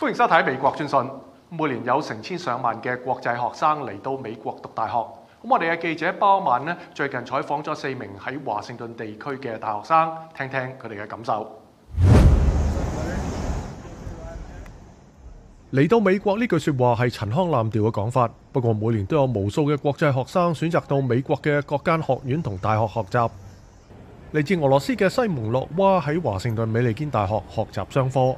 欢迎收睇《美国专讯》。每年有成千上万嘅国际学生嚟到美国读大学。咁我哋嘅记者包曼呢，最近采访咗四名喺华盛顿地区嘅大学生，听听佢哋嘅感受。嚟到美国呢句说话系陈腔滥调嘅讲法，不过每年都有无数嘅国际学生选择到美国嘅各间学院同大学学习。嚟自俄罗斯嘅西蒙诺娃喺华盛顿美利坚大学学习商科。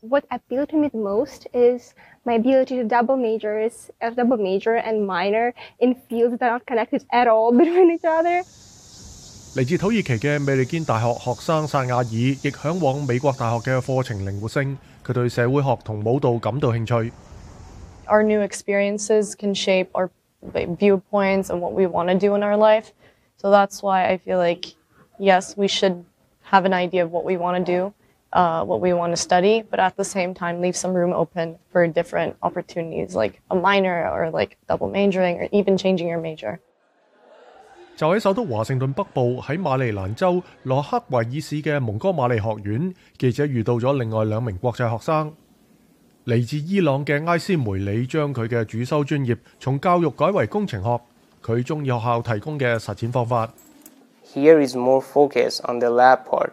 what appealed to me the most is my ability to double majors, a double major and minor in fields that are not connected at all between each other. Our new experiences can shape our viewpoints and what we want to do in our life. So that's why I feel like yes, we should have an idea of what we want to do. 呃，what we want to study, but at the same time leave some room open for different opportunities, like a minor or like double majoring, or even changing your major. 就喺首都华盛顿北部，喺马里兰州洛克维尔市嘅蒙哥马利学院，记者遇到咗另外两名国际学生，嚟自伊朗嘅埃斯梅里，将佢嘅主修专业从教育改为工程学。佢中意学校提供嘅实践方法。Here is more focus on the lab part.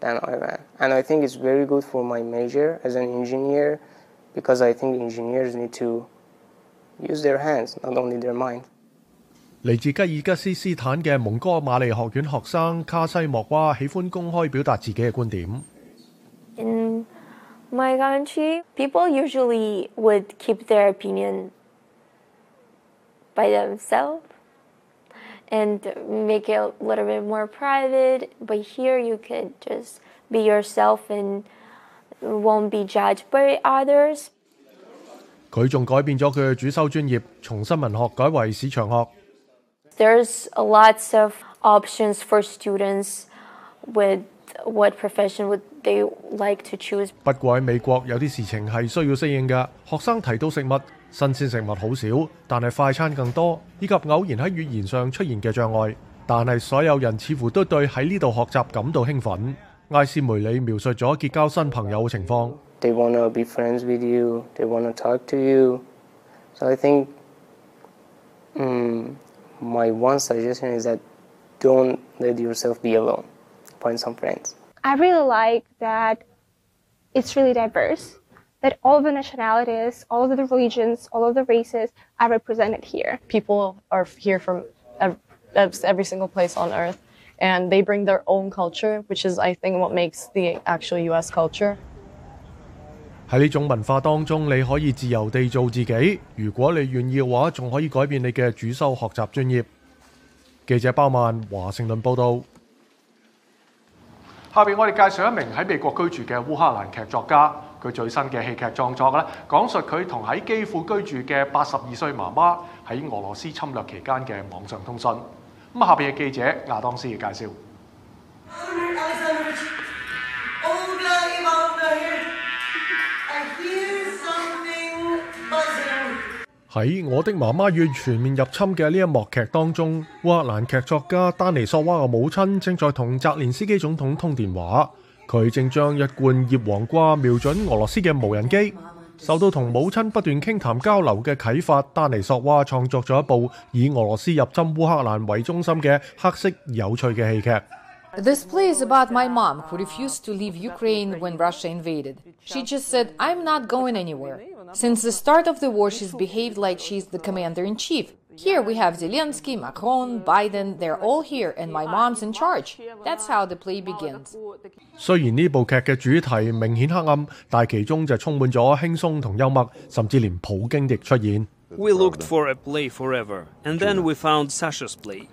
than I am. And I think it's very good for my major as an engineer because I think engineers need to use their hands, not only their mind. In my country, people usually would keep their opinion by themselves and make it a little bit more private. But here you could just be yourself and won't be judged by others. 佢仲改變咗佢嘅主修專業，從新聞學改為市場學。There's lots of options for students with what profession would they like to choose。不過喺美國有啲事情係需要適應嘅。學生提到食物。新鮮食物好少，但係快餐更多，以及偶然喺語言上出現嘅障礙。但係所有人似乎都對喺呢度學習感到興奮。艾斯梅里描述咗結交新朋友嘅情況。They want to be friends with you. They want to talk to you. So I think, um, my one suggestion is that don't let yourself be alone. Find some friends. I really like that it's really diverse. that all of the nationalities, all of the religions, all of the races are represented here. People are here from every single place on earth, and they bring their own culture, which is, I think, what makes the actual U.S. culture. 喺呢種文化當中，你可以自由地做自己。如果你願意嘅話，仲可以改變你嘅主修學習專業。記者包曼華盛頓報導。下邊我哋介紹一名喺美國居住嘅烏克蘭劇作家。佢最新嘅戲劇創作咧，講述佢同喺基庫居住嘅八十二歲媽媽喺俄羅斯侵略期間嘅網上通訊。咁下邊嘅記者亞當斯嘅介紹。喺《我的媽媽與全面入侵》嘅呢一幕劇當中，烏克蘭劇作家丹尼索娃嘅母親正在同澤連斯基總統通電話。佢正将一罐叶黄瓜瞄准俄罗斯嘅无人机。受到同母亲不断倾谈交流嘅启发，丹尼索娃创作咗一部以俄罗斯入侵乌克兰为中心嘅黑色有趣嘅戏剧。This play is about my mom who refused to leave Ukraine when Russia invaded. She just said I'm not going anywhere. Since the start of the war, she's behaved like she's the commander in chief. Here we have Zelensky, Macron, Biden, they're all here and my mom's in charge. That's how the play begins. We looked for a play forever, and then we found Sasha's play.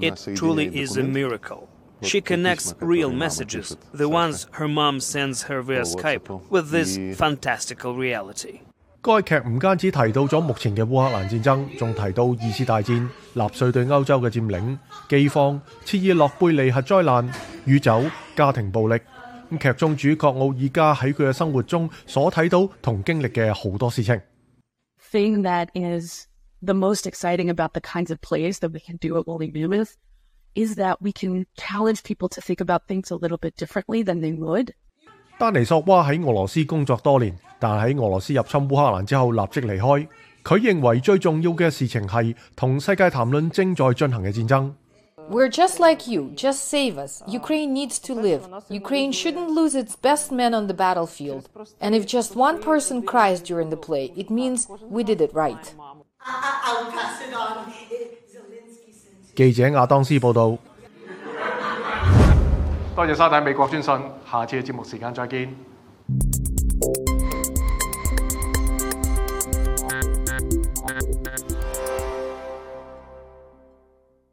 It truly is a miracle. She connects real messages, the ones her mom sends her via Skype, with this fantastical reality. 该剧唔單止提到咗目前嘅乌克兰战争，仲提到二次大战、纳粹对欧洲嘅占领、饥荒、切尔诺贝利核灾难、宇宙、家庭暴力。咁剧中主角奥尔加喺佢嘅生活中所睇到同经历嘅好多事情。丹尼索娃喺俄罗斯工作多年，但喺俄罗斯入侵乌克兰之后立即离开。佢认为最重要嘅事情系同世界谈论正在进行嘅战争。记者亚当斯报道。多謝沙睇美國專訊，下次嘅節目時間再見。